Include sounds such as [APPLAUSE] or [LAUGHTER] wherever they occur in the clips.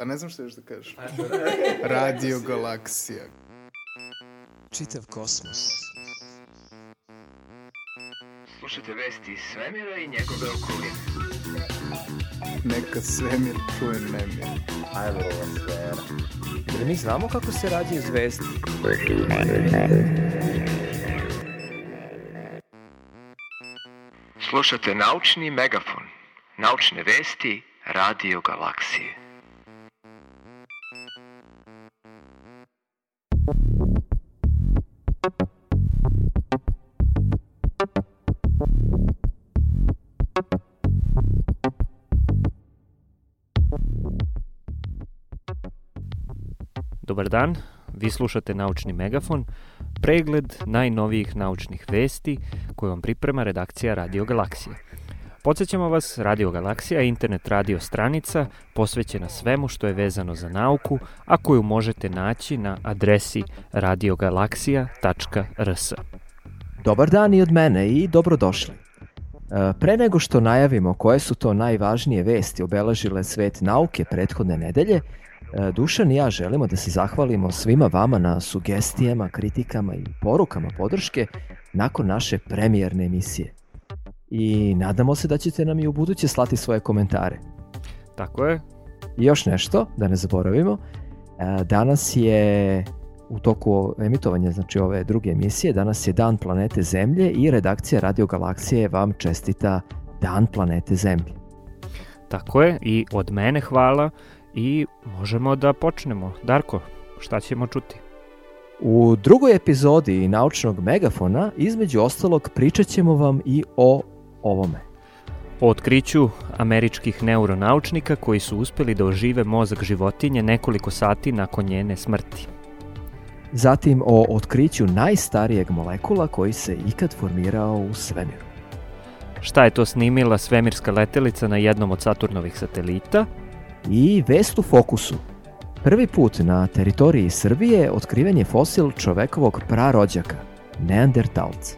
Pa ne znam što još da kažeš. [LAUGHS] Radio Galaksija. Čitav kosmos. Slušajte vesti iz svemira i njegove okoline. Neka svemir čuje nemir. Jer mi znamo kako se rađaju zvezde. Slušate naučni megafon. Naučne vesti Radio Galaksije. Dan, vi slušate Naučni megafon, pregled najnovijih naučnih vesti koju vam priprema redakcija Radio Galaksije. Podsjećamo vas, Radio Galaksija je internet radio stranica posvećena svemu što je vezano za nauku, a koju možete naći na adresi radiogalaksija.rs. Dobar dan i od mene i dobrodošli. E, Pre nego što najavimo koje su to najvažnije vesti obeležile svet nauke prethodne nedelje, Dušan i ja želimo da se zahvalimo svima vama na sugestijama, kritikama i porukama podrške nakon naše premijerne emisije. I nadamo se da ćete nam i u buduće slati svoje komentare. Tako je, I još nešto, da ne zaboravimo, e, danas je u toku emitovanja znači ove druge emisije, danas je Dan planete Zemlje i redakcija Radio Galaksije vam čestita Dan planete Zemlje. tako je i od mene hvala i možemo da počnemo. Darko, šta ćemo čuti? U drugoj epizodi naučnog megafona između ostalog pričat ćemo vam i o ovome. O otkriću američkih neuronaučnika koji su uspeli da ožive mozak životinje nekoliko sati nakon njene smrti. Zatim o otkriću najstarijeg molekula koji se ikad formirao u svemiru. Šta je to snimila svemirska letelica na jednom od Saturnovih satelita? I vest u fokusu. Prvi put na teritoriji Srbije otkriven je fosil čovekovog prarođaka, Neandertalca.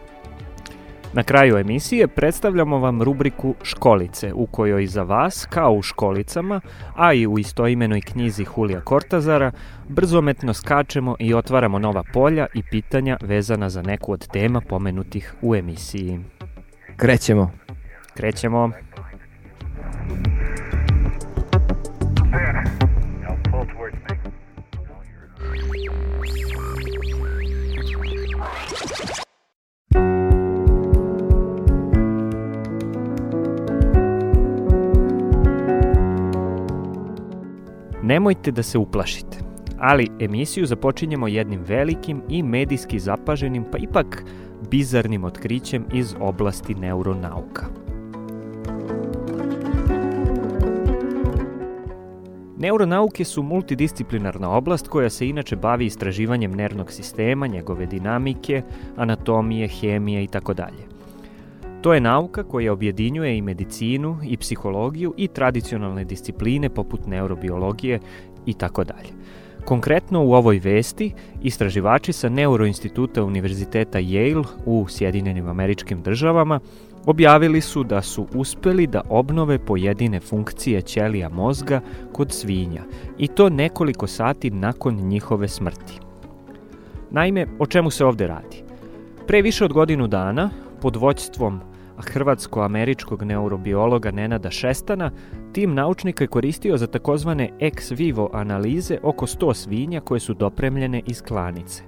Na kraju emisije predstavljamo vam rubriku Školice, u kojoj za vas, kao u školicama, a i u istoimenoj knjizi Hulija Kortazara, brzometno skačemo i otvaramo nova polja i pitanja vezana za neku od tema pomenutih u emisiji. Krećemo. Krećemo. Nemojte da se uplašite, ali emisiju započinjemo jednim velikim i medijski zapaženim, pa ipak bizarnim otkrićem iz oblasti neuronauka. Neuronauke su multidisciplinarna oblast koja se inače bavi istraživanjem nervnog sistema, njegove dinamike, anatomije, hemije i tako dalje. To je nauka koja objedinjuje i medicinu, i psihologiju, i tradicionalne discipline poput neurobiologije i tako dalje. Konkretno u ovoj vesti istraživači sa Neuroinstituta Univerziteta Yale u Sjedinjenim američkim državama objavili su da su uspeli da obnove pojedine funkcije ćelija mozga kod svinja i to nekoliko sati nakon njihove smrti. Naime, o čemu se ovde radi? Pre više od godinu dana, pod voćstvom hrvatsko-američkog neurobiologa Nenada Šestana, tim naučnika je koristio za takozvane ex vivo analize oko 100 svinja koje su dopremljene iz klanice.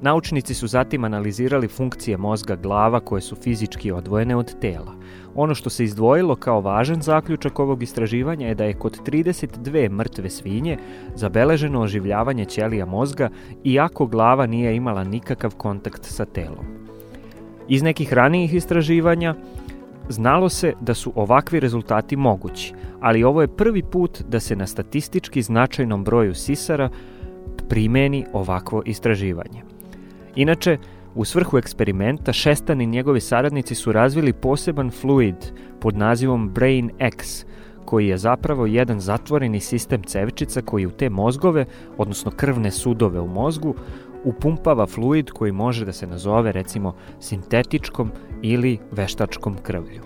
Naučnici su zatim analizirali funkcije mozga glava koje su fizički odvojene od tela. Ono što se izdvojilo kao važan zaključak ovog istraživanja je da je kod 32 mrtve svinje zabeleženo oživljavanje ćelija mozga iako glava nije imala nikakav kontakt sa telom. Iz nekih ranijih istraživanja znalo se da su ovakvi rezultati mogući, ali ovo je prvi put da se na statistički značajnom broju sisara primeni ovakvo istraživanje. Inače, u svrhu eksperimenta Šestan i njegovi saradnici su razvili poseban fluid pod nazivom Brain X, koji je zapravo jedan zatvoreni sistem cevčica koji u te mozgove, odnosno krvne sudove u mozgu, upumpava fluid koji može da se nazove recimo sintetičkom ili veštačkom krvlju.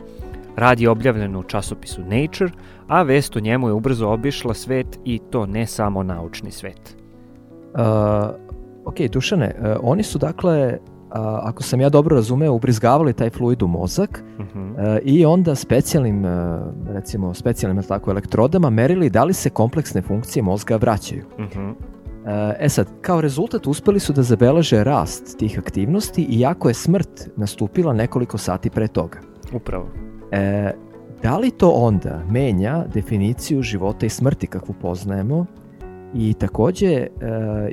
Rad je objavljen u časopisu Nature, a vest o njemu je ubrzo obišla svet i to ne samo naučni svet. Uh, ok, Dušane, uh, oni su dakle, uh, ako sam ja dobro razumeo, ubrizgavali taj fluid u mozak Mhm. uh, i onda specijalnim, uh, recimo, specijalnim tako, elektrodama merili da li se kompleksne funkcije mozga vraćaju. Mhm. E sad, kao rezultat uspeli su da zabeleže rast tih aktivnosti iako je smrt nastupila nekoliko sati pre toga. Upravo. E, da li to onda menja definiciju života i smrti kakvu poznajemo i takođe e,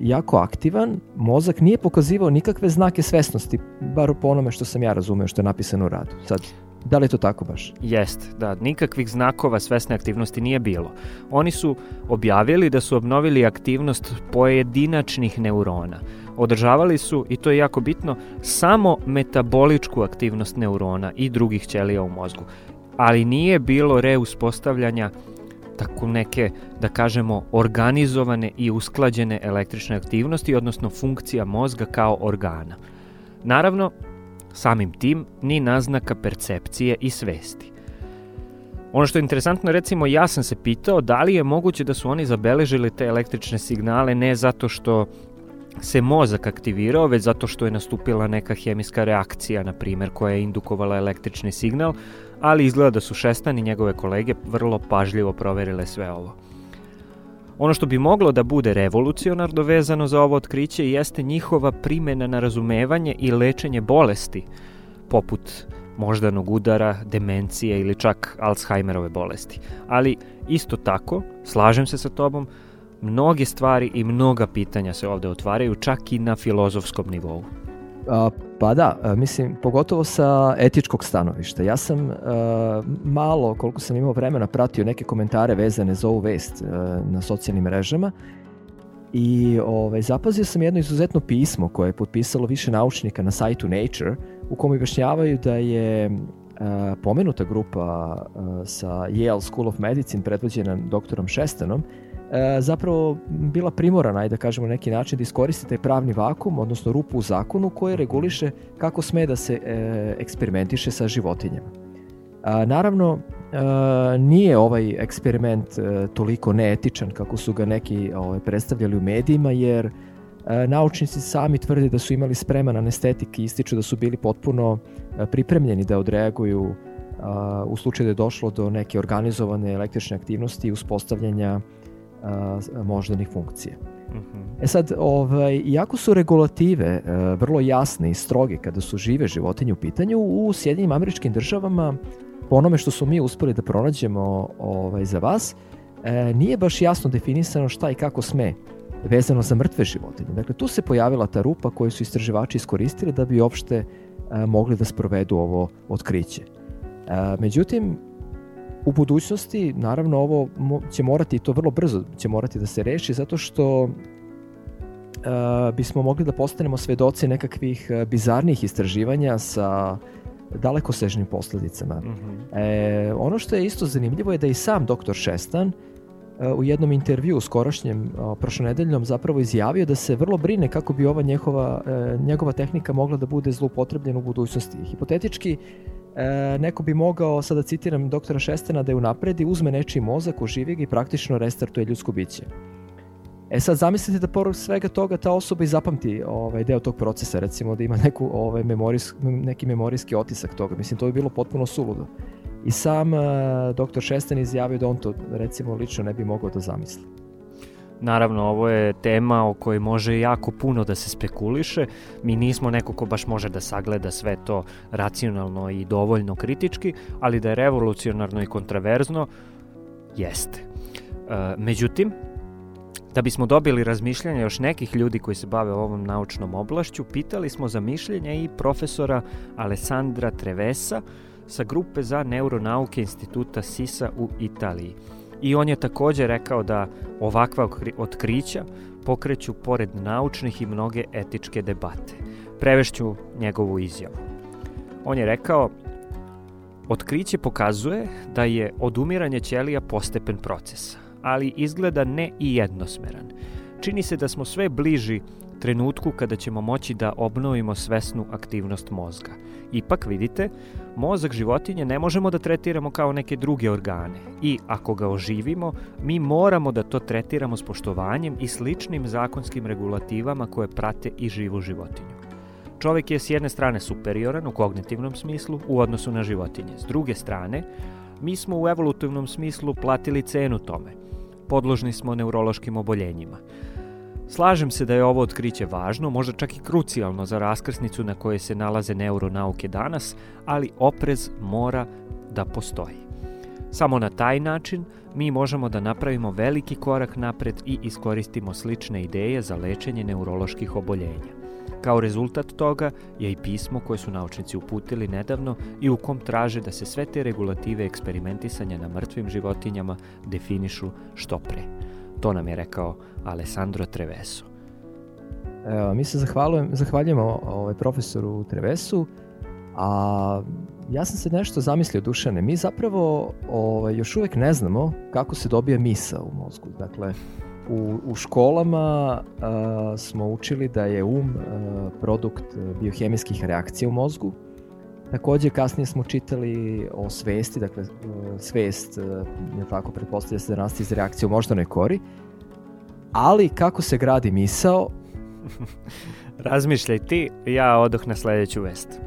jako aktivan, mozak nije pokazivao nikakve znake svesnosti, bar po onome što sam ja razumeo što je napisano u radu. Sad, da li je to tako baš? Jest, da, nikakvih znakova svesne aktivnosti nije bilo. Oni su objavili da su obnovili aktivnost pojedinačnih neurona. Održavali su, i to je jako bitno, samo metaboličku aktivnost neurona i drugih ćelija u mozgu. Ali nije bilo reuspostavljanja tako neke, da kažemo, organizovane i usklađene električne aktivnosti, odnosno funkcija mozga kao organa. Naravno, samim tim ni naznaka percepcije i svesti. Ono što je interesantno, recimo, ja sam se pitao da li je moguće da su oni zabeležili te električne signale ne zato što se mozak aktivirao, već zato što je nastupila neka hemijska reakcija, na primjer, koja je indukovala električni signal, ali izgleda da su Šestan i njegove kolege vrlo pažljivo proverile sve ovo. Ono što bi moglo da bude revolucionarno vezano za ovo otkriće jeste njihova primjena na razumevanje i lečenje bolesti, poput moždanog udara, demencije ili čak Alzheimerove bolesti. Ali isto tako, slažem se sa tobom, mnoge stvari i mnoga pitanja se ovde otvaraju čak i na filozofskom nivou. Pa da, mislim, pogotovo sa etičkog stanovišta. Ja sam malo, koliko sam imao vremena, pratio neke komentare vezane za ovu vest na socijalnim mrežama i ovaj, zapazio sam jedno izuzetno pismo koje je potpisalo više naučnika na sajtu Nature u kom objašnjavaju da je pomenuta grupa sa Yale School of Medicine predvođena doktorom Šestanom zapravo bila primorana, ajde da kažemo na neki način, da iskoristi taj pravni vakum, odnosno rupu u zakonu koje reguliše kako sme da se e, eksperimentiše sa životinjama. A, naravno, e, nije ovaj eksperiment e, toliko neetičan kako su ga neki ovaj, predstavljali u medijima, jer e, naučnici sami tvrde da su imali spreman anestetik i ističu da su bili potpuno e, pripremljeni da odreaguju u slučaju da je došlo do neke organizovane električne aktivnosti i uspostavljanja a, moždanih funkcija. Mhm. E sad, ovaj, iako su regulative e, vrlo jasne i stroge kada su žive životinje u pitanju, u Sjedinjim američkim državama, po onome što smo mi uspeli da pronađemo ovaj, za vas, e, nije baš jasno definisano šta i kako sme vezano za mrtve životinje. Dakle, tu se pojavila ta rupa koju su istraživači iskoristili da bi uopšte e, mogli da sprovedu ovo otkriće. E, međutim, u budućnosti, naravno, ovo će morati, i to vrlo brzo će morati da se reši, zato što e, bismo mogli da postanemo svedoci nekakvih e, bizarnih istraživanja sa dalekosežnim posledicama. Mhm. E, ono što je isto zanimljivo je da i sam doktor Šestan e, u jednom intervju skorašnjem o, prošlonedeljnom zapravo izjavio da se vrlo brine kako bi ova njegova, e, njegova tehnika mogla da bude zloupotrebljena u budućnosti. Hipotetički, e, neko bi mogao, sada citiram doktora Šestana, da je unapredi, uzme nečiji mozak, oživi ga i praktično restartuje ljudsko biće. E sad zamislite da pored svega toga ta osoba i zapamti ovaj deo tog procesa, recimo da ima neku ovaj memorijs, neki memorijski otisak toga. Mislim to bi bilo potpuno suludo. I sam uh, doktor Šestan izjavio da on to recimo lično ne bi mogao da zamisli. Naravno, ovo je tema o kojoj može jako puno da se spekuliše. Mi nismo neko ko baš može da sagleda sve to racionalno i dovoljno kritički, ali da je revolucionarno i kontraverzno, jeste. E, međutim, da bismo dobili razmišljanja još nekih ljudi koji se bave ovom naučnom oblašću, pitali smo za mišljenje i profesora Alessandra Trevesa sa grupe za neuronauke instituta SISA u Italiji. I on je takođe rekao da ovakva otkri- otkrića pokreću pored naučnih i mnoge etičke debate. Prevešću njegovu izjavu. On je rekao, otkriće pokazuje da je odumiranje ćelija postepen proces, ali izgleda ne i jednosmeran. Čini se da smo sve bliži trenutku kada ćemo moći da obnovimo svesnu aktivnost mozga. Ipak vidite, mozak životinje ne možemo da tretiramo kao neke druge organe i ako ga oživimo, mi moramo da to tretiramo s poštovanjem i sličnim zakonskim regulativama koje prate i živu životinju. Čovek je s jedne strane superioran u kognitivnom smislu u odnosu na životinje. S druge strane, mi smo u evolutivnom smislu platili cenu tome. Podložni smo neurološkim oboljenjima. Slažem se da je ovo otkriće važno, možda čak i krucijalno za raskrsnicu na kojoj se nalaze neuronauke danas, ali oprez mora da postoji. Samo na taj način mi možemo da napravimo veliki korak napred i iskoristimo slične ideje za lečenje neuroloških oboljenja. Kao rezultat toga je i pismo koje su naučnici uputili nedavno i u kom traže da se sve te regulative eksperimentisanja na mrtvim životinjama definišu što pre. To nam je rekao Alessandro Treveso. Evo, mi se zahvaljujem, zahvaljujemo ovaj, profesoru Trevesu, a ja sam se nešto zamislio, Dušane, mi zapravo ovaj, još uvek ne znamo kako se dobija misa u mozgu. Dakle, u, u školama a, smo učili da je um a, produkt biohemijskih reakcija u mozgu. Takođe, kasnije smo čitali o svesti, dakle, svest, je tako, pretpostavlja se da nastaje iz reakcije u moždanoj kori, ali kako se gradi misao... [LAUGHS] Razmišljaj ti, ja odoh na sledeću vest.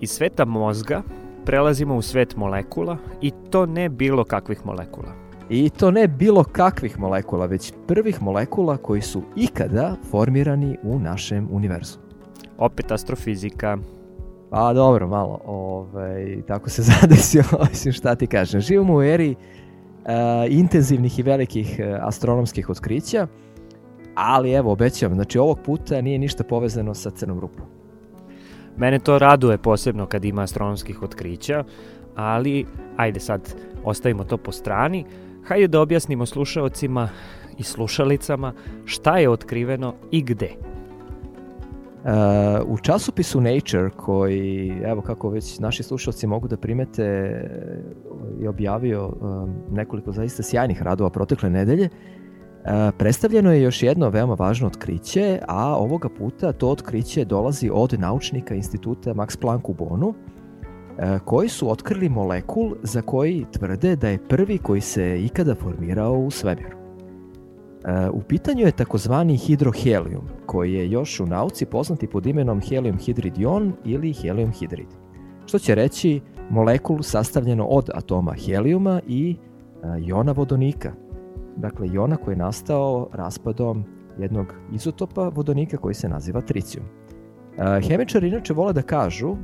Iz sveta mozga prelazimo u svet molekula i to ne bilo kakvih molekula. I to ne bilo kakvih molekula, već prvih molekula koji su ikada formirani u našem univerzumu. Opet astrofizika. Pa dobro, malo, ovaj, tako se [LAUGHS] zadesio, mislim šta ti kažem. Živimo u eri uh, intenzivnih i velikih uh, astronomskih otkrića, ali evo, obećavam, znači ovog puta nije ništa povezano sa crnom rupom. Mene to raduje posebno kad ima astronomskih otkrića, ali ajde sad ostavimo to po strani. Hajde da objasnimo slušaocima i slušalicama šta je otkriveno i gde. Uh, u časopisu Nature koji, evo kako već naši slušalci mogu da primete je objavio um, nekoliko zaista sjajnih radova protekle nedelje, uh, predstavljeno je još jedno veoma važno otkriće, a ovoga puta to otkriće dolazi od naučnika instituta Max Planck u Bonu, koji su otkrili molekul za koji tvrde da je prvi koji se ikada formirao u svemiru. U pitanju je takozvani hidrohelijum, koji je još u nauci poznati pod imenom helium hidrid ion ili helium hidrid. Što će reći molekul sastavljeno od atoma helijuma i iona vodonika. Dakle, iona koji je nastao raspadom jednog izotopa vodonika koji se naziva tricijum. Hemičari inače vole da kažu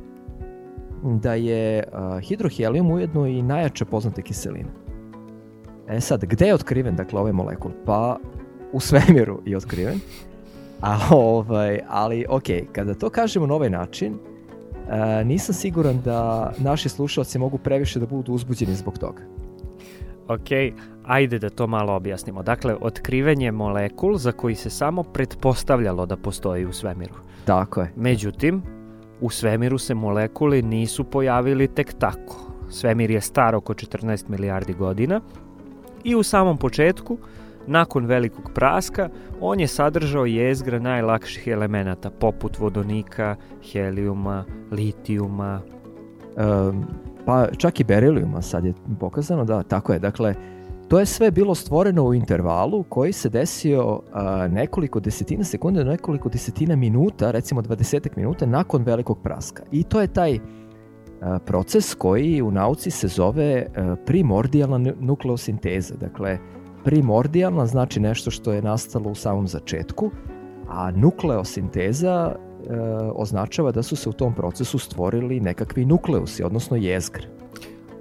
da je hidrohelijum ujedno i najjača poznata kiselina. E sad, gde je otkriven dakle ovaj molekul? Pa u svemiru je otkriven. A, ovaj, ali, ok, kada to kažemo na ovaj način, uh, nisam siguran da naši slušalci mogu previše da budu uzbuđeni zbog toga. Ok, ajde da to malo objasnimo. Dakle, otkriven je molekul za koji se samo pretpostavljalo da postoji u svemiru. Tako je. Međutim, u svemiru se molekuli nisu pojavili tek tako. Svemir je star oko 14 milijardi godina i u samom početku Nakon velikog praska, on je sadržao jezgra najlakših elemenata, poput vodonika, helijuma, litijuma. E, pa čak i berilijuma sad je pokazano, da, tako je. Dakle, to je sve bilo stvoreno u intervalu koji se desio a, nekoliko desetina sekunde nekoliko desetina minuta, recimo 20 minuta nakon velikog praska. I to je taj proces koji u nauci se zove primordijalna nukleosinteza. Dakle, primordijalna znači nešto što je nastalo u samom začetku, a nukleosinteza e, označava da su se u tom procesu stvorili nekakvi nukleusi, odnosno jezgre.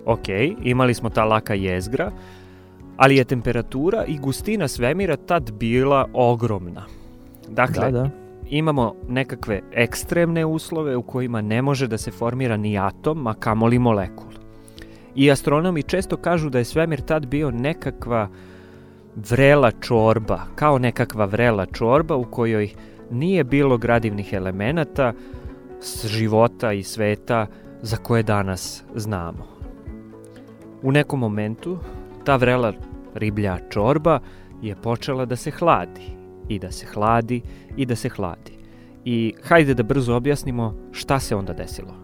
Ok, imali smo ta laka jezgra, ali je temperatura i gustina svemira tad bila ogromna. Dakle, da, da. imamo nekakve ekstremne uslove u kojima ne može da se formira ni atom, a kamoli molekul. I astronomi često kažu da je svemir tad bio nekakva vrela čorba, kao nekakva vrela čorba u kojoj nije bilo gradivnih elemenata s života i sveta za koje danas znamo. U nekom momentu ta vrela riblja čorba je počela da se hladi i da se hladi i da se hladi. I hajde da brzo objasnimo šta se onda desilo.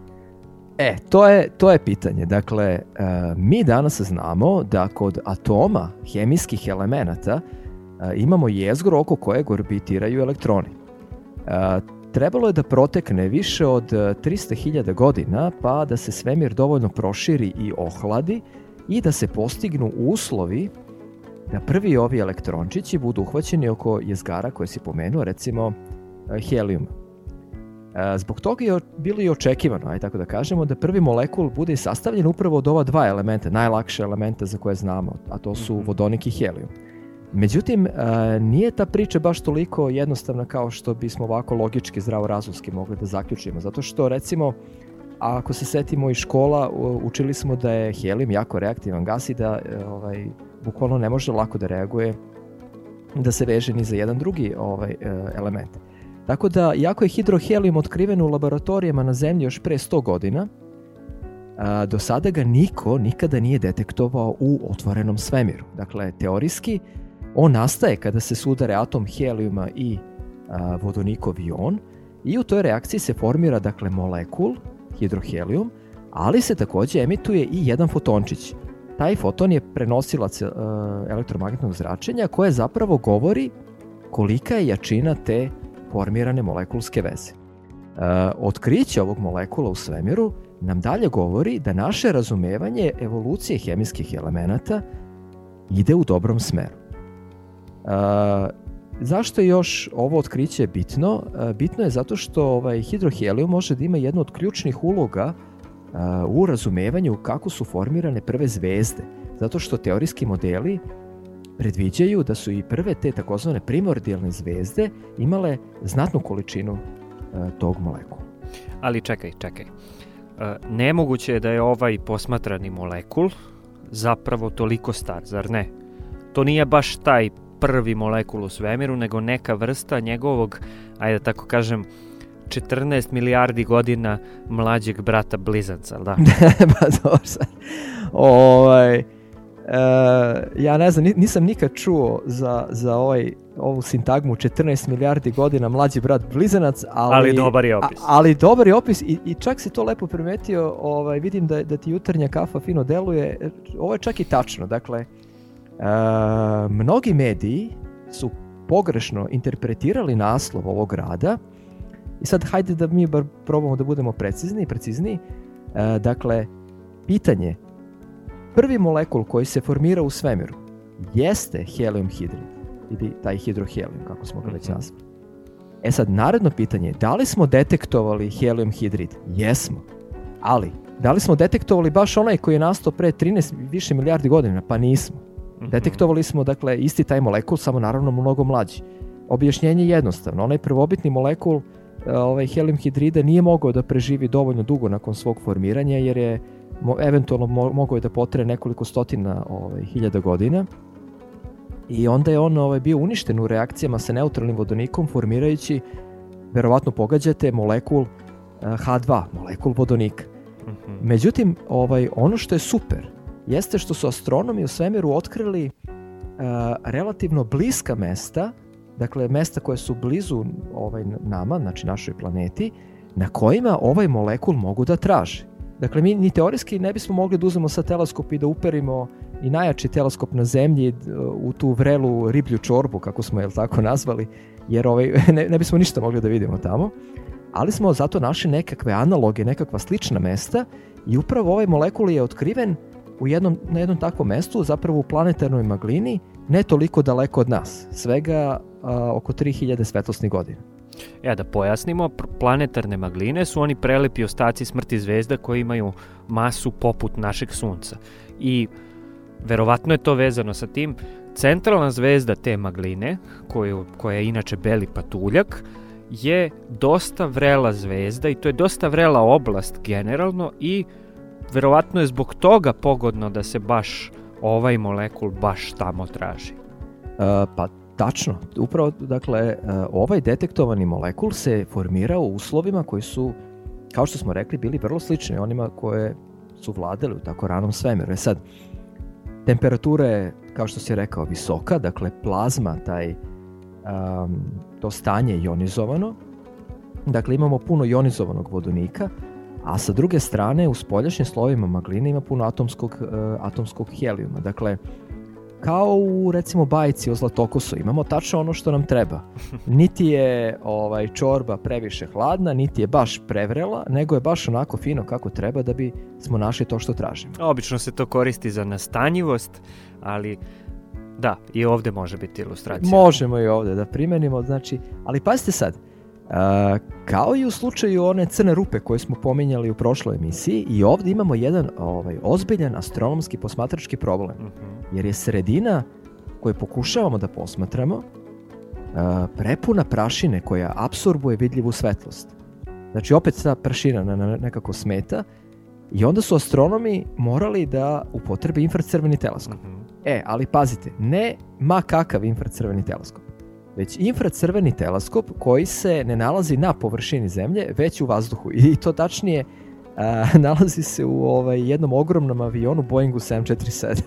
E, to je, to je pitanje. Dakle, e, mi danas znamo da kod atoma hemijskih elemenata e, imamo jezgro oko kojeg orbitiraju elektroni. E, trebalo je da protekne više od 300.000 godina pa da se svemir dovoljno proširi i ohladi i da se postignu uslovi da prvi ovi elektrončići budu uhvaćeni oko jezgara koje si pomenuo, recimo helijuma. E, zbog toga je bilo i očekivano, aj tako da kažemo, da prvi molekul bude sastavljen upravo od ova dva elementa, najlakše elementa za koje znamo, a to su Mhm. vodonik i helijum. Međutim, e, nije ta priča baš toliko jednostavna kao što bismo ovako logički, zdravorazumski mogli da zaključimo. Zato što, recimo, ako se setimo iz škola, učili smo da je helijum jako reaktivan gas i da e, ovaj, bukvalno ne može lako da reaguje da se veže ni za jedan drugi ovaj, e, element. Tako da, iako je hidrohelijum otkriven u laboratorijama na zemlji još pre 100 godina, a, do sada ga niko nikada nije detektovao u otvorenom svemiru. Dakle, teorijski, on nastaje kada se sudare atom helijuma i a, vodonikov ion i u toj reakciji se formira dakle molekul, hidrohelijum, ali se takođe emituje i jedan fotončić. Taj foton je prenosilac e, elektromagnetnog zračenja koje zapravo govori kolika je jačina te formirane molekulske veze. E, otkriće ovog molekula u svemiru nam dalje govori da naše razumevanje evolucije hemijskih elemenata ide u dobrom smeru. Zašto je još ovo otkriće bitno? E, bitno je zato što ovaj hidrohelijum može da ima jednu od ključnih uloga e, u razumevanju kako su formirane prve zvezde. Zato što teorijski modeli predviđaju da su i prve te takozvane primordijalne zvezde imale znatnu količinu e, tog molekula. Ali čekaj, čekaj. Nemoguće je da je ovaj posmatrani molekul zapravo toliko star, zar ne? To nije baš taj prvi molekul u svemiru, nego neka vrsta njegovog, ajde da tako kažem, 14 milijardi godina mlađeg brata blizanca, da? [LAUGHS] pa dobro sad. Ovaj, e, ja ne znam, ni- nisam nikad čuo za, za ovaj, ovu sintagmu 14 milijardi godina mlađi brat blizanac, ali, Ali dobar je opis. A, ali dobar je opis i, i čak si to lepo primetio, ovaj, vidim da, da ti jutarnja kafa fino deluje, ovo je čak i tačno, dakle, e, mnogi mediji su pogrešno interpretirali naslov ovog rada i sad hajde da mi bar probamo da budemo precizni, precizniji. E, dakle, pitanje, prvi molekul koji se formira u svemiru jeste helium hidrid ili taj hidrohelijum, kako smo ga već Mhm. nazvali. E sad, naredno pitanje je, da li smo detektovali helium hidrid? Jesmo. Ali, da li smo detektovali baš onaj koji je nastao pre 13 više milijardi godina? Pa nismo. Mhm. Detektovali smo, dakle, isti taj molekul, samo naravno mnogo mlađi. Objašnjenje je jednostavno. Onaj prvobitni molekul e, ovaj helium hidrida nije mogao da preživi dovoljno dugo nakon svog formiranja jer je mo, eventualno mo, mogao je da potre nekoliko stotina ovaj, hiljada godina i onda je on ovaj, bio uništen u reakcijama sa neutralnim vodonikom formirajući verovatno pogađate molekul eh, H2, molekul vodonika. Mhm. Međutim, ovaj, ono što je super jeste što su astronomi u svemiru otkrili uh, relativno bliska mesta, dakle mesta koje su blizu ovaj, nama, znači našoj planeti, na kojima ovaj molekul mogu da traže. Dakle, mi ni teorijski ne bismo mogli da uzmemo sa teleskop i da uperimo i najjači teleskop na zemlji uh, u tu vrelu riblju čorbu, kako smo je tako nazvali, jer ovaj, [LAUGHS] ne, ne bismo ništa mogli da vidimo tamo. Ali smo zato našli nekakve analoge, nekakva slična mesta i upravo ovaj molekul je otkriven u jednom, na jednom takvom mestu, zapravo u planetarnoj maglini, ne toliko daleko od nas, svega a, oko 3000 svetlosnih godina. Ja da pojasnimo, planetarne magline su oni prelepi ostaci smrti zvezda koji imaju masu poput našeg sunca. I verovatno je to vezano sa tim. Centralna zvezda te magline, koju, koja je inače beli patuljak, je dosta vrela zvezda i to je dosta vrela oblast generalno i verovatno je zbog toga pogodno da se baš ovaj molekul baš tamo traži. A, pa tačno. Upravo, dakle, e, ovaj detektovani molekul se formirao u uslovima koji su, kao što smo rekli, bili vrlo slični onima koje su vladali u tako ranom svemiru. E sad, temperatura je, kao što si rekao, visoka, dakle, plazma, taj, um, to stanje je ionizovano, dakle, imamo puno ionizovanog vodonika, a sa druge strane, u spoljašnjim slovima magline ima puno atomskog, uh, atomskog helijuma. Dakle, kao u recimo bajci o Zlatokosu, imamo tačno ono što nam treba. [LAUGHS] Niti je ovaj čorba previše hladna, niti je baš prevrela, nego je baš onako fino kako treba da bi smo našli to što tražimo. Obično se to koristi za nastanjivost, ali da, i ovde može biti ilustracija. Možemo i ovde da primenimo, znači, ali pazite sad, Uh, kao i u slučaju one crne rupe koje smo pominjali u prošloj emisiji i ovde imamo jedan ovaj, ozbiljan astronomski posmatrački problem. Mhm. jer je sredina koju pokušavamo da posmatramo prepuna prašine koja apsorbuje vidljivu svetlost. Znači opet ta prašina na, na nekako smeta i onda su astronomi morali da upotrebe infracrveni teleskop. Mhm. E, ali pazite, ne ma kakav infracrveni teleskop, već infracrveni teleskop koji se ne nalazi na površini zemlje, već u vazduhu. I to tačnije a, [LAUGHS] nalazi se u ovaj, jednom ogromnom avionu Boeingu 747.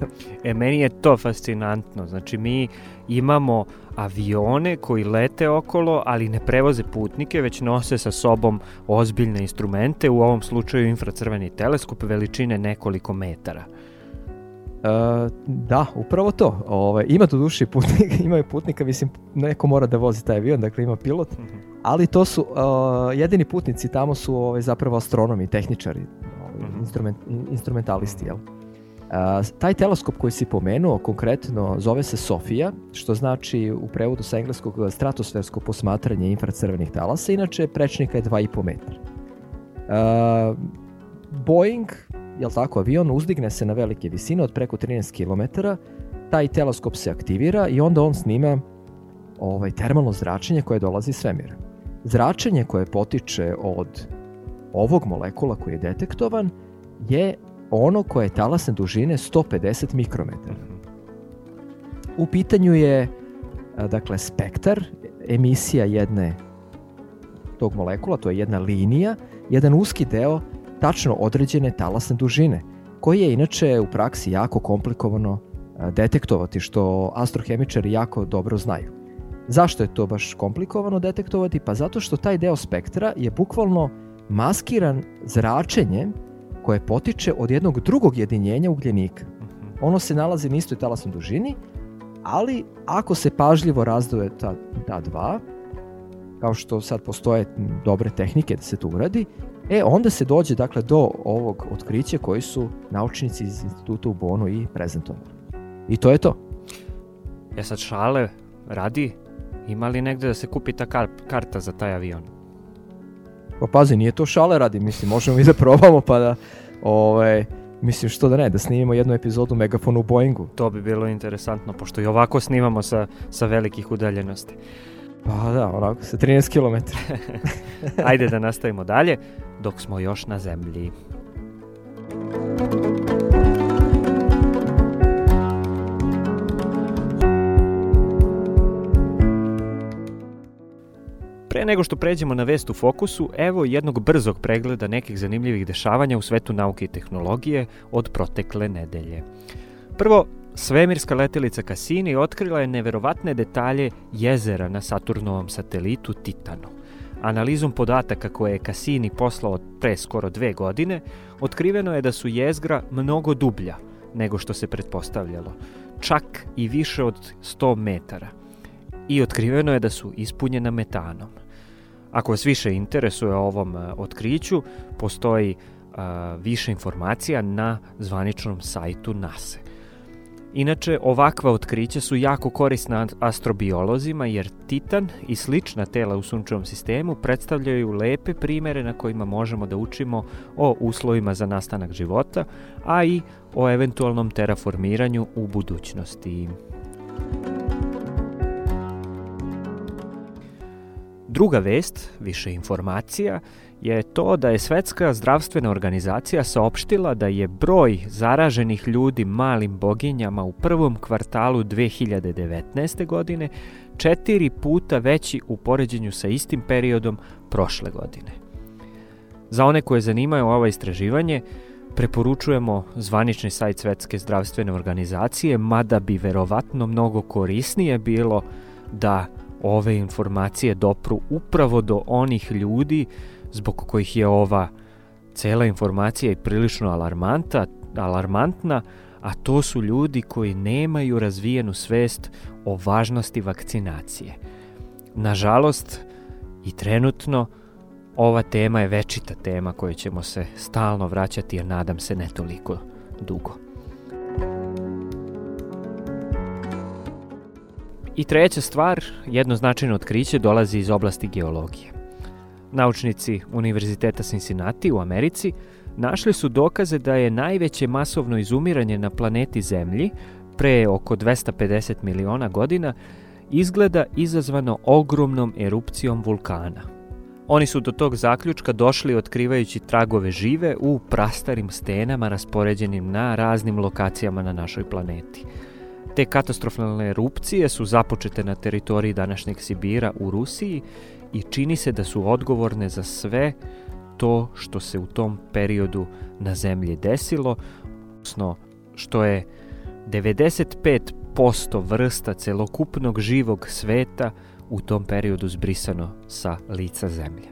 E, meni je to fascinantno. Znači, mi imamo avione koji lete okolo, ali ne prevoze putnike, već nose sa sobom ozbiljne instrumente, u ovom slučaju infracrveni teleskop veličine nekoliko metara. Uh, da, upravo to. Ovaj, ima tu duši putnika, [LAUGHS] ima putnika, mislim, neko mora da vozi taj avion, dakle ima pilot, ali to su, uh, jedini putnici tamo su ovaj, zapravo astronomi, tehničari, ovaj, Mhm. instrument, in- instrumentalisti, jel? Uh, taj teleskop koji si pomenuo konkretno zove se Sofija, što znači u prevodu sa engleskog stratosfersko posmatranje infracrvenih talasa, inače prečnika je 2,5 metra. Uh, Boeing, jel tako, avion uzdigne se na velike visine od preko 13 km, taj teleskop se aktivira i onda on snima ovaj, termalno zračenje koje dolazi iz svemira. Zračenje koje potiče od ovog molekula koji je detektovan je ono koje je talasne dužine 150 mikrometara. U pitanju je a, dakle spektar, emisija jedne tog molekula, to je jedna linija, jedan uski deo tačno određene talasne dužine, koji je inače u praksi jako komplikovano a, detektovati, što astrohemičari jako dobro znaju. Zašto je to baš komplikovano detektovati? Pa zato što taj deo spektra je bukvalno maskiran zračenjem koje potiče od jednog drugog jedinjenja ugljenika. Ono se nalazi na istoj talasnoj dužini, ali ako se pažljivo razdvoje ta, ta dva, kao što sad postoje dobre tehnike da se to uradi, e onda se dođe dakle do ovog otkrića koji su naučnici iz instituta u Bonu i prezentovali. I to je to. Ja sad šale radi, ima li negde da se kupi ta kar- karta za taj avion? Pa pazi, nije to šale radi, mislim, možemo i da probamo pa da, ovaj, mislim što da ne, da snimimo jednu epizodu Megafonu u Boeingu. To bi bilo interesantno, pošto i ovako snimamo sa, sa velikih udaljenosti. Pa da, onako, sa 13 km. [LAUGHS] Ajde da nastavimo dalje, dok smo još na zemlji. Pre nego što pređemo na vest u fokusu, evo jednog brzog pregleda nekih zanimljivih dešavanja u svetu nauke i tehnologije od protekle nedelje. Prvo, svemirska letelica Cassini otkrila je neverovatne detalje jezera na Saturnovom satelitu Titanu. Analizom podataka koje je Cassini poslao pre skoro dve godine, otkriveno je da su jezgra mnogo dublja nego što se pretpostavljalo, čak i više od 100 metara. I otkriveno je da su ispunjena metanom. Ako vas više interesuje o ovom a, otkriću, postoji a, više informacija na zvaničnom sajtu NASA. Inače, ovakva otkrića su jako korisna astrobiolozima jer Titan i slična tela u sunčevom sistemu predstavljaju lepe primere na kojima možemo da učimo o uslovima za nastanak života, a i o eventualnom terraformiranju u budućnosti. Druga vest, više informacija, je to da je Svetska zdravstvena organizacija saopštila da je broj zaraženih ljudi malim boginjama u prvom kvartalu 2019. godine četiri puta veći u poređenju sa istim periodom prošle godine. Za one koje zanimaju ovo istraživanje, preporučujemo zvanični sajt Svetske zdravstvene organizacije, mada bi verovatno mnogo korisnije bilo da ove informacije dopru upravo do onih ljudi zbog kojih je ova cela informacija i prilično alarmanta, alarmantna, a to su ljudi koji nemaju razvijenu svest o važnosti vakcinacije. Nažalost, i trenutno, ova tema je večita tema koju ćemo se stalno vraćati, jer nadam se ne toliko dugo. I treća stvar, jedno značajno otkriće dolazi iz oblasti geologije. Naučnici Univerziteta Cincinnati u Americi našli su dokaze da je najveće masovno izumiranje na planeti Zemlji pre oko 250 miliona godina izgleda izazvano ogromnom erupcijom vulkana. Oni su do tog zaključka došli otkrivajući tragove žive u prastarim stenama raspoređenim na raznim lokacijama na našoj planeti. Te katastrofalne erupcije su započete na teritoriji današnjeg Sibira u Rusiji i čini se da su odgovorne za sve to što se u tom periodu na zemlji desilo, odnosno što je 95% vrsta celokupnog živog sveta u tom periodu zbrisano sa lica zemlje.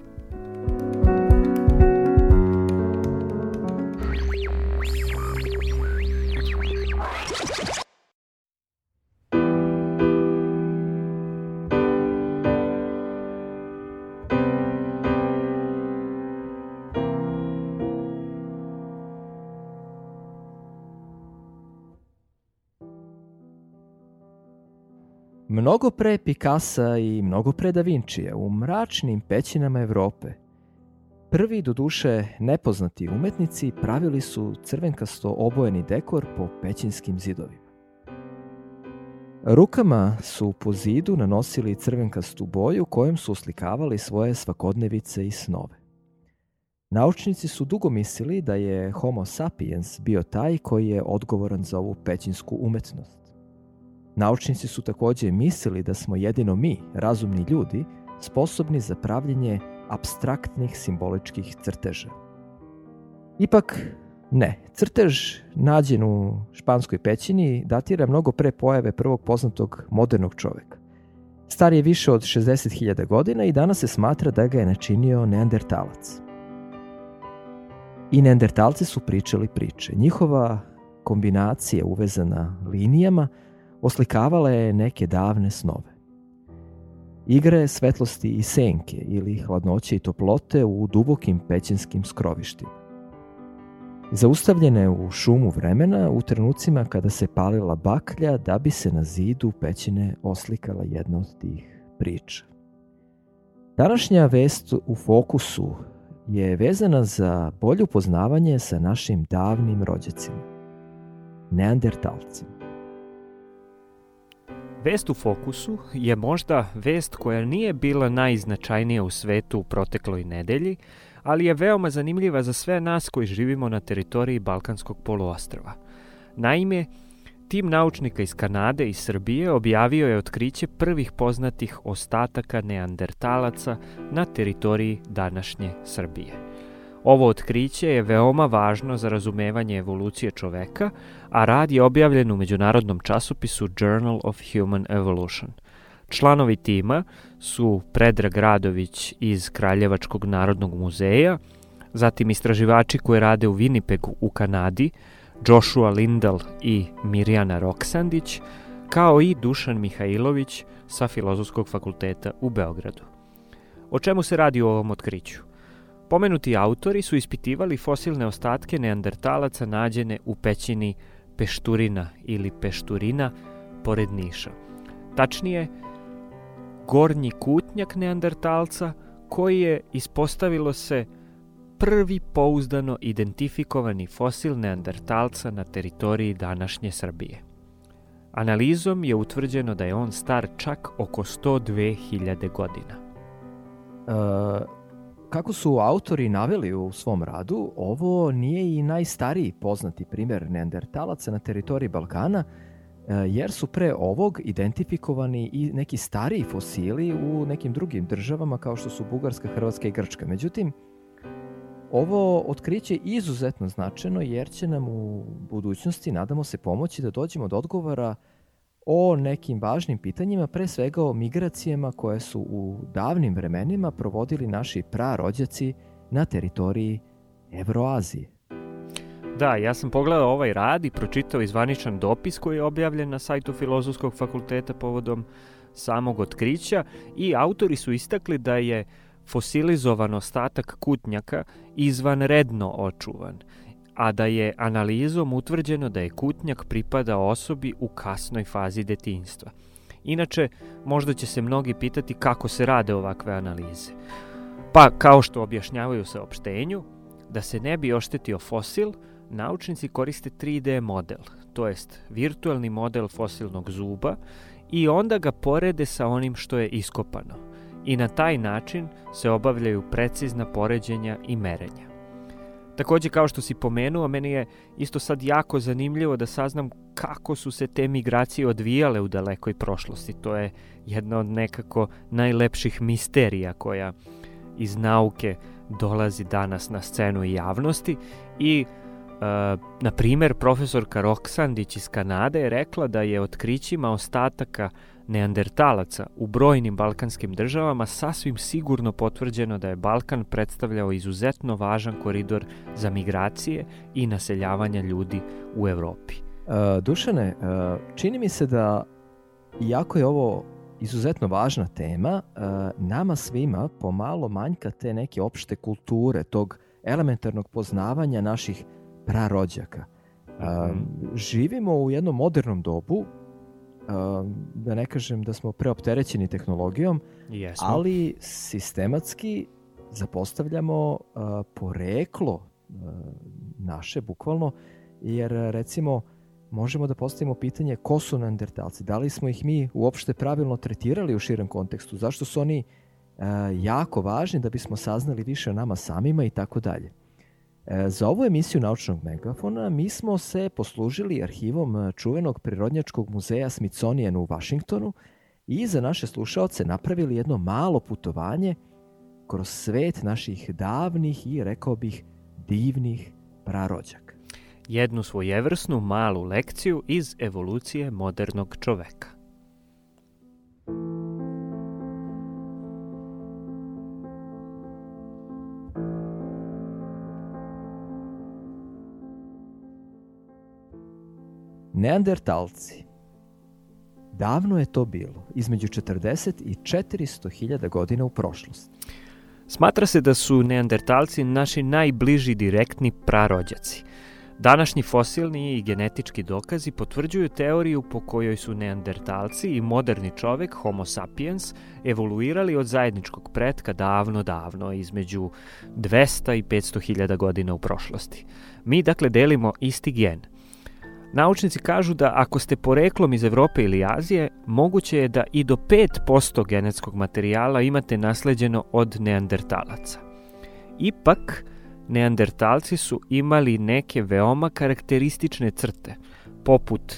Mnogo pre Picasa i mnogo pre Da Vincija u mračnim pećinama Evrope Prvi, do duše nepoznati umetnici, pravili su crvenkasto obojeni dekor po pećinskim zidovima. Rukama su po zidu nanosili crvenkastu boju kojom su uslikavali svoje svakodnevice i snove. Naučnici su dugo mislili da je Homo sapiens bio taj koji je odgovoran za ovu pećinsku umetnost. Naučnici su takođe mislili da smo jedino mi, razumni ljudi, sposobni za pravljenje abstraktnih simboličkih crteža. Ipak, ne. Crtež nađen u španskoj pećini datira mnogo pre pojave prvog poznatog modernog čoveka. Star je više od 60.000 godina i danas se smatra da ga je načinio neandertalac. I neandertalci su pričali priče. Njihova kombinacija uvezana linijama – oslikavala je neke davne snove. Igre svetlosti i senke ili hladnoće i toplote u dubokim pećinskim skrovištima. Zaustavljene u šumu vremena u trenucima kada se palila baklja da bi se na zidu pećine oslikala jedna od tih priča. Današnja vest u fokusu je vezana za bolje upoznavanje sa našim davnim rođacima, neandertalcima. Vest u fokusu je možda vest koja nije bila najznačajnija u svetu u protekloj nedelji, ali je veoma zanimljiva za sve nas koji živimo na teritoriji Balkanskog poluostrava. Naime, tim naučnika iz Kanade i Srbije objavio je otkriće prvih poznatih ostataka neandertalaca na teritoriji današnje Srbije. Ovo otkriće je veoma važno za razumevanje evolucije čoveka, a rad je objavljen u međunarodnom časopisu Journal of Human Evolution. Članovi tima su Predrag Radović iz Kraljevačkog narodnog muzeja, zatim istraživači koji rade u Winnipegu u Kanadi, Joshua Lindell i Mirjana Roksandić, kao i Dušan Mihajlović sa Filozofskog fakulteta u Beogradu. O čemu se radi u ovom otkriću? Pomenuti autori su ispitivali fosilne ostatke neandertalaca nađene u pećini Pešturina ili Pešturina pored Niša. Tačnije, gornji kutnjak neandertalca koji je ispostavilo se prvi pouzdano identifikovani fosil neandertalca na teritoriji današnje Srbije. Analizom je utvrđeno da je on star čak oko 102.000 godina. Uh, kako su autori naveli u svom radu, ovo nije i najstariji poznati primjer neandertalaca na teritoriji Balkana, e, jer su pre ovog identifikovani i neki stariji fosili u nekim drugim državama kao što su Bugarska, Hrvatska i Grčka. Međutim, ovo otkriće je izuzetno značajno jer će nam u budućnosti, nadamo se, pomoći da dođemo do odgovora o nekim važnim pitanjima, pre svega o migracijama koje su u davnim vremenima provodili naši prarođaci na teritoriji Evroazije. Da, ja sam pogledao ovaj rad i pročitao izvaničan dopis koji je objavljen na sajtu Filozofskog fakulteta povodom samog otkrića i autori su istakli da je fosilizovan ostatak kutnjaka izvanredno očuvan a da je analizom utvrđeno da je kutnjak pripada osobi u kasnoj fazi detinjstva. Inače, možda će se mnogi pitati kako se rade ovakve analize. Pa, kao što objašnjavaju u saopštenju, da se ne bi oštetio fosil, naučnici koriste 3D model, to jest virtualni model fosilnog zuba i onda ga porede sa onim što je iskopano. I na taj način se obavljaju precizna poređenja i merenja. Takođe, kao što si pomenuo, meni je isto sad jako zanimljivo da saznam kako su se te migracije odvijale u dalekoj prošlosti. To je jedna od nekako najlepših misterija koja iz nauke dolazi danas na scenu i javnosti i Uh, na primer, profesorka Roksandić iz Kanade je rekla da je otkrićima ostataka neandertalaca u brojnim balkanskim državama sasvim sigurno potvrđeno da je Balkan predstavljao izuzetno važan koridor za migracije i naseljavanja ljudi u Evropi. E, Dušane, e, čini mi se da iako je ovo izuzetno važna tema, e, nama svima pomalo manjka te neke opšte kulture, tog elementarnog poznavanja naših prarođaka. E, živimo u jednom modernom dobu da ne kažem da smo preopterećeni tehnologijom, Jesmo. ali sistematski zapostavljamo uh, poreklo uh, naše, bukvalno, jer recimo možemo da postavimo pitanje ko su neandertalci, da li smo ih mi uopšte pravilno tretirali u širem kontekstu, zašto su oni uh, jako važni da bismo saznali više o nama samima i tako dalje. E, za ovu emisiju Naučnog megafona mi smo se poslužili arhivom e, čuvenog prirodnjačkog muzeja Smithsonian u Vašingtonu i za naše slušaoce napravili jedno malo putovanje kroz svet naših davnih i, rekao bih, divnih prarođaka. Jednu svojevrsnu malu lekciju iz evolucije modernog čoveka. Neandertalci. Davno je to bilo, između 40 i 400 hiljada godina u prošlosti. Smatra se da su neandertalci naši najbliži direktni prarođaci. Današnji fosilni i genetički dokazi potvrđuju teoriju po kojoj su neandertalci i moderni čovek, homo sapiens, evoluirali od zajedničkog pretka davno, davno, između 200 i 500 hiljada godina u prošlosti. Mi dakle delimo isti gen – Naučnici kažu da ako ste poreklom iz Evrope ili Azije, moguće je da i do 5% genetskog materijala imate nasleđeno od neandertalaca. Ipak, neandertalci su imali neke veoma karakteristične crte, poput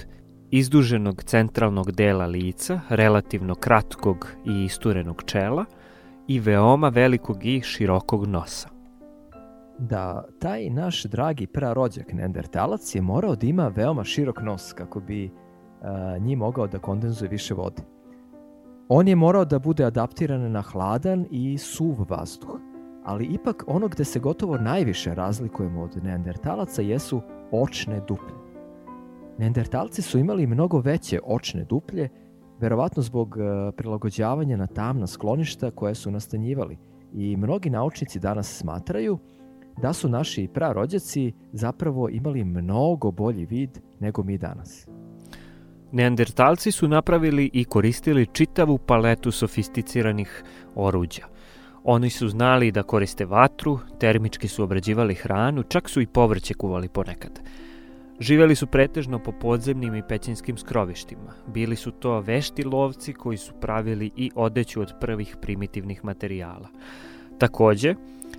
izduženog centralnog dela lica, relativno kratkog i isturenog čela i veoma velikog i širokog nosa da taj naš dragi prarođak neandertalac je morao da ima veoma širok nos kako bi a, njih mogao da kondenzuje više vode. On je morao da bude adaptiran na hladan i suv vazduh, ali ipak ono gde se gotovo najviše razlikujemo od neandertalaca jesu očne duplje. Neandertalci su imali mnogo veće očne duplje, verovatno zbog prilagođavanja na tamna skloništa koje su nastanjivali i mnogi naučnici danas smatraju da su naši prarođaci zapravo imali mnogo bolji vid nego mi danas. Neandertalci su napravili i koristili čitavu paletu sofisticiranih oruđa. Oni su znali da koriste vatru, termički su obrađivali hranu, čak su i povrće kuvali ponekad. Živeli su pretežno po podzemnim i pećinskim skrovištima. Bili su to vešti lovci koji su pravili i odeću od prvih primitivnih materijala. Takođe,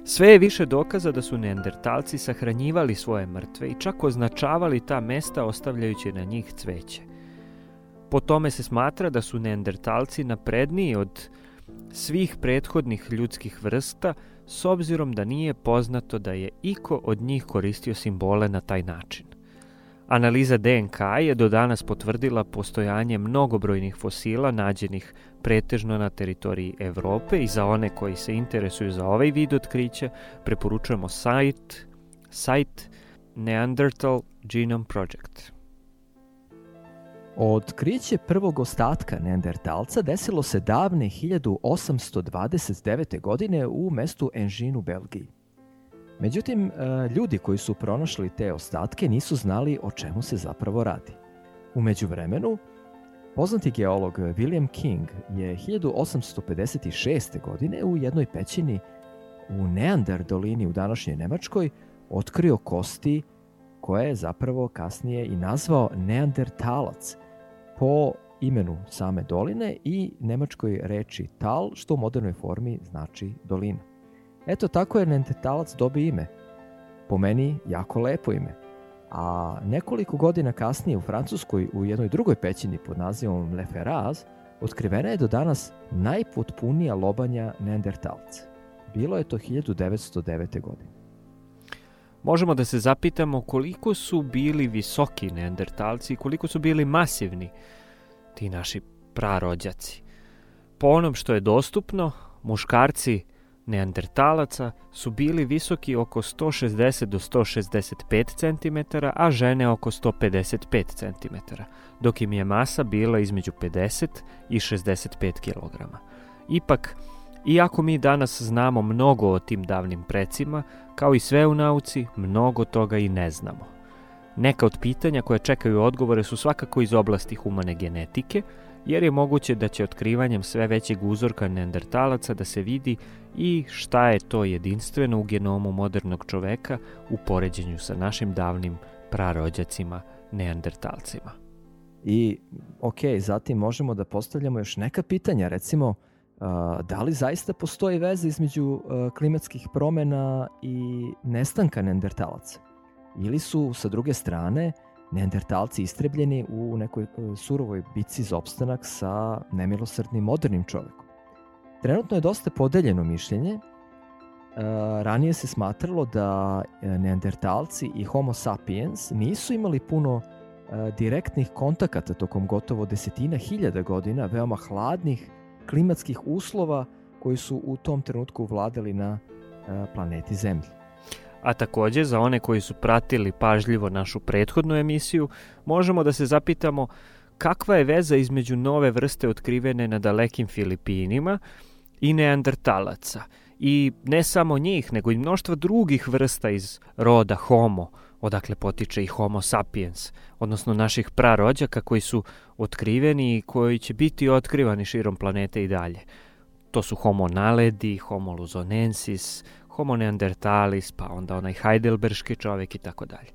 Sve je više dokaza da su neandertalci sahranjivali svoje mrtve i čak označavali ta mesta ostavljajući na njih cveće. Po tome se smatra da su neandertalci napredniji od svih prethodnih ljudskih vrsta s obzirom da nije poznato da je iko od njih koristio simbole na taj način. Analiza DNK je do danas potvrdila postojanje mnogobrojnih fosila nađenih pretežno na teritoriji Evrope i za one koji se interesuju za ovaj vid otkrića preporučujemo sajt, sajt Neanderthal Genome Project. Otkriće prvog ostatka neandertalca desilo se davne 1829. godine u mestu Engine u Belgiji. Međutim, e, ljudi koji su pronašli te ostatke nisu znali o čemu se zapravo radi. U međuvremenu, poznati geolog William King je 1856. godine u jednoj pećini u Neander dolini u današnjoj Nemačkoj otkrio kosti koje je zapravo kasnije i nazvao Neandertalac po imenu same doline i nemačkoj reči tal, što u modernoj formi znači dolina. Eto tako je Neandertalac dobio ime. Po meni jako lepo ime. A nekoliko godina kasnije u Francuskoj u jednoj drugoj pećini pod nazivom Le Ferraz otkrivena je do danas najpotpunija lobanja Neandertalca. Bilo je to 1909. godine. Možemo da se zapitamo koliko su bili visoki neandertalci i koliko su bili masivni ti naši prarođaci. Po onom što je dostupno, muškarci neandertalaca su bili visoki oko 160 do 165 cm, a žene oko 155 cm, dok im je masa bila između 50 i 65 kg. Ipak, iako mi danas znamo mnogo o tim davnim precima, kao i sve u nauci, mnogo toga i ne znamo. Neka od pitanja koje čekaju odgovore su svakako iz oblasti humane genetike, jer je moguće da će otkrivanjem sve većeg uzorka neandertalaca da se vidi i šta je to jedinstveno u genomu modernog čoveka u poređenju sa našim davnim prarođacima neandertalcima. I, ok, zatim možemo da postavljamo još neka pitanja, recimo, da li zaista postoji veza između klimatskih promena i nestanka neandertalaca? Ili su, sa druge strane, neandertalci istrebljeni u nekoj e, surovoj bici za opstanak sa nemilosrdnim modernim čovekom. Trenutno je dosta podeljeno mišljenje. E, ranije se smatralo da e, neandertalci i homo sapiens nisu imali puno direktnih kontakata tokom gotovo desetina hiljada godina veoma hladnih klimatskih uslova koji su u tom trenutku vladali na planeti Zemlji a takođe za one koji su pratili pažljivo našu prethodnu emisiju, možemo da se zapitamo kakva je veza između nove vrste otkrivene na dalekim Filipinima i neandertalaca. I ne samo njih, nego i mnoštva drugih vrsta iz roda Homo, odakle potiče i Homo sapiens, odnosno naših prarođaka koji su otkriveni i koji će biti otkrivani širom planete i dalje. To su Homo naledi, Homo luzonensis, Homo neandertalis, pa onda onaj Heidelberški čovjek i tako dalje.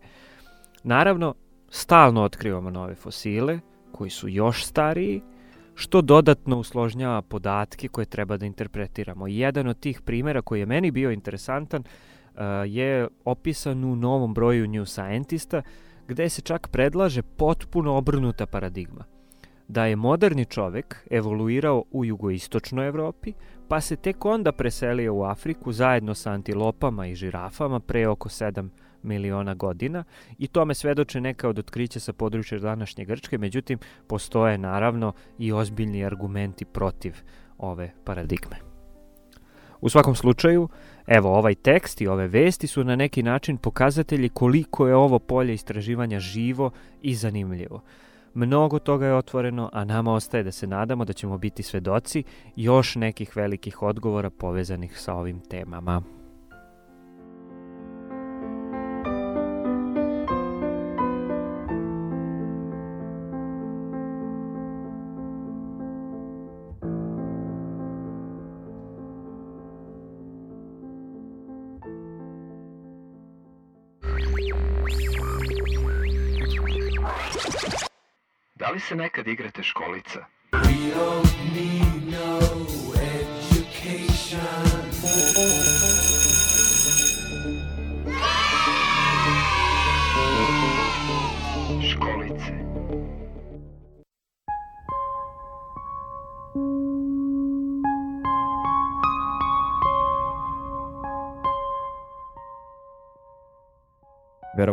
Naravno, stalno otkrivamo nove fosile, koji su još stariji, što dodatno usložnjava podatke koje treba da interpretiramo. Jedan od tih primjera koji je meni bio interesantan uh, je opisan u novom broju New Scientista, gde se čak predlaže potpuno obrnuta paradigma. Da je moderni čovek evoluirao u jugoistočnoj Evropi, pa se tek onda preselio u Afriku zajedno sa antilopama i žirafama pre oko 7 miliona godina i tome svedoče neka od otkrića sa područja današnje Grčke, međutim postoje naravno i ozbiljni argumenti protiv ove paradigme. U svakom slučaju, evo ovaj tekst i ove vesti su na neki način pokazatelji koliko je ovo polje istraživanja živo i zanimljivo. Mnogo toga je otvoreno, a nama ostaje da se nadamo da ćemo biti svedoci još nekih velikih odgovora povezanih sa ovim temama. Se nekad igrate školica? okolice.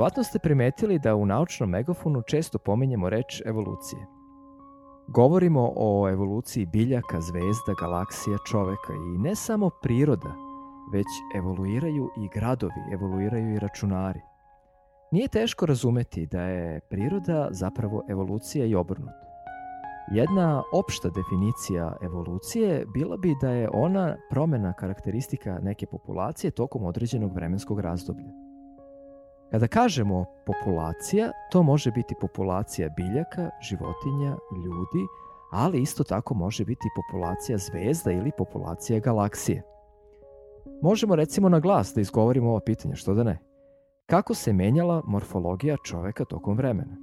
Verovatno ste primetili da u naučnom megafonu često pominjemo reč evolucije. Govorimo o evoluciji biljaka, zvezda, galaksija, čoveka i ne samo priroda, već evoluiraju i gradovi, evoluiraju i računari. Nije teško razumeti da je priroda zapravo evolucija i obrnuto. Jedna opšta definicija evolucije bila bi da je ona promena karakteristika neke populacije tokom određenog vremenskog razdoblja. Kada kažemo populacija, to može biti populacija biljaka, životinja, ljudi, ali isto tako može biti populacija zvezda ili populacija galaksije. Možemo recimo na glas da izgovorimo ova pitanja, što da ne. Kako se menjala morfologija čoveka tokom vremena?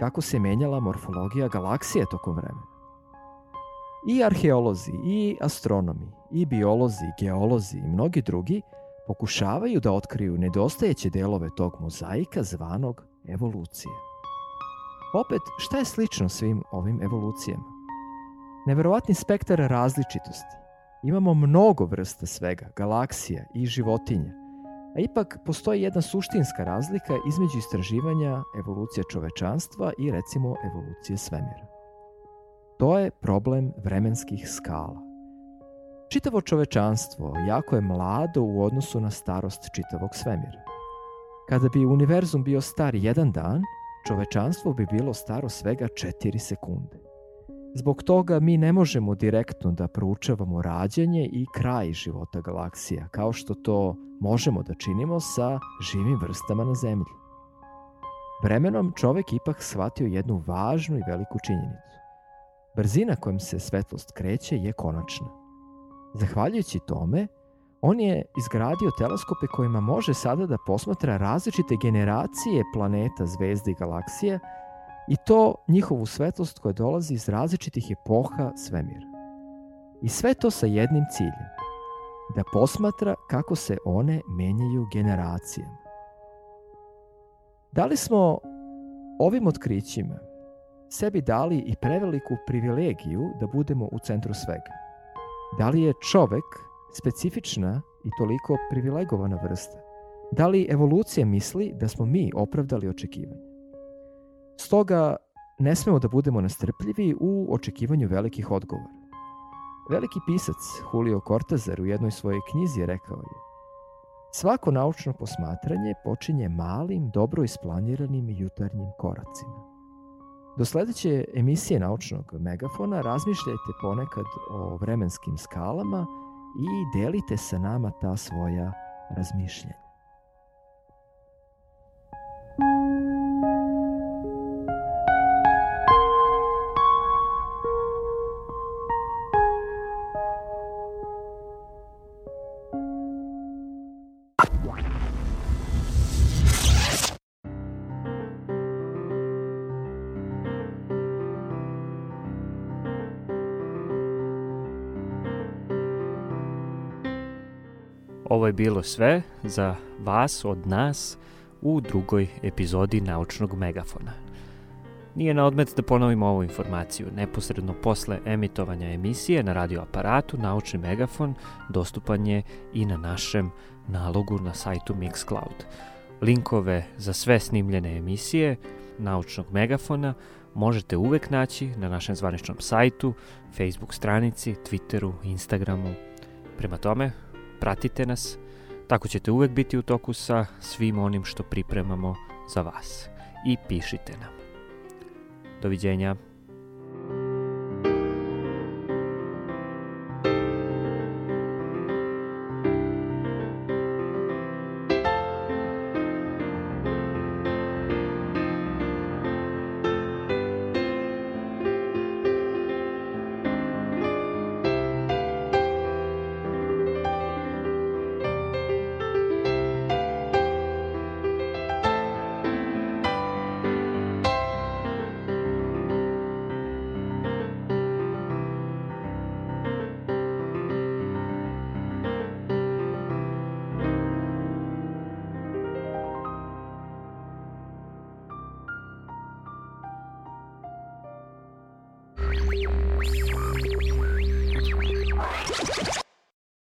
Kako se menjala morfologija galaksije tokom vremena? I arheolozi, i astronomi, i biolozi, geolozi i mnogi drugi pokušavaju da otkriju nedostajeće delove tog mozaika zvanog evolucije. Opet, šta je slično svim ovim evolucijama? Neverovatni spektar različitosti. Imamo mnogo vrsta svega, galaksija i životinja, a ipak postoji jedna suštinska razlika između istraživanja evolucije čovečanstva i recimo evolucije svemira. To je problem vremenskih skala. Čitavo čovečanstvo jako je mlado u odnosu na starost čitavog svemira. Kada bi univerzum bio star jedan dan, čovečanstvo bi bilo staro svega 4 sekunde. Zbog toga mi ne možemo direktno da proučavamo rađanje i kraj života galaksija, kao što to možemo da činimo sa živim vrstama na Zemlji. Vremenom čovek ipak shvatio jednu važnu i veliku činjenicu. Brzina kojom se svetlost kreće je konačna. Zahvaljujući tome, on je izgradio teleskope kojima može sada da posmatra različite generacije planeta, zvezda i galaksija i to njihovu svetlost koja dolazi iz različitih epoha svemira. I sve to sa jednim ciljem, da posmatra kako se one menjaju generacijama. Da li smo ovim otkrićima sebi dali i preveliku privilegiju da budemo u centru svega? Da li je čovek specifična i toliko privilegovana vrsta? Da li evolucija misli da smo mi opravdali očekivanje? Stoga ne smemo da budemo nastrpljivi u očekivanju velikih odgovora. Veliki pisac Julio Cortazar u jednoj svojoj knjizi rekao je Svako naučno posmatranje počinje malim, dobro isplaniranim jutarnjim koracima. Do sledeće emisije naučnog megafona razmišljajte ponekad o vremenskim skalama i delite sa nama ta svoja razmišljanja. Bilo sve za vas od nas u drugoj epizodi Naučnog megafona. Nije na odmet da ponovimo ovu informaciju. Neposredno posle emitovanja emisije na radioaparatu Naučni megafon dostupan je i na našem nalogu na sajtu Mixcloud. Linkove za sve snimljene emisije Naučnog megafona možete uvek naći na našem zvaničnom sajtu, Facebook stranici, Twitteru, Instagramu. Prema tome, pratite nas, tako ćete uvek biti u toku sa svim onim što pripremamo za vas. I pišite nam. Doviđenja.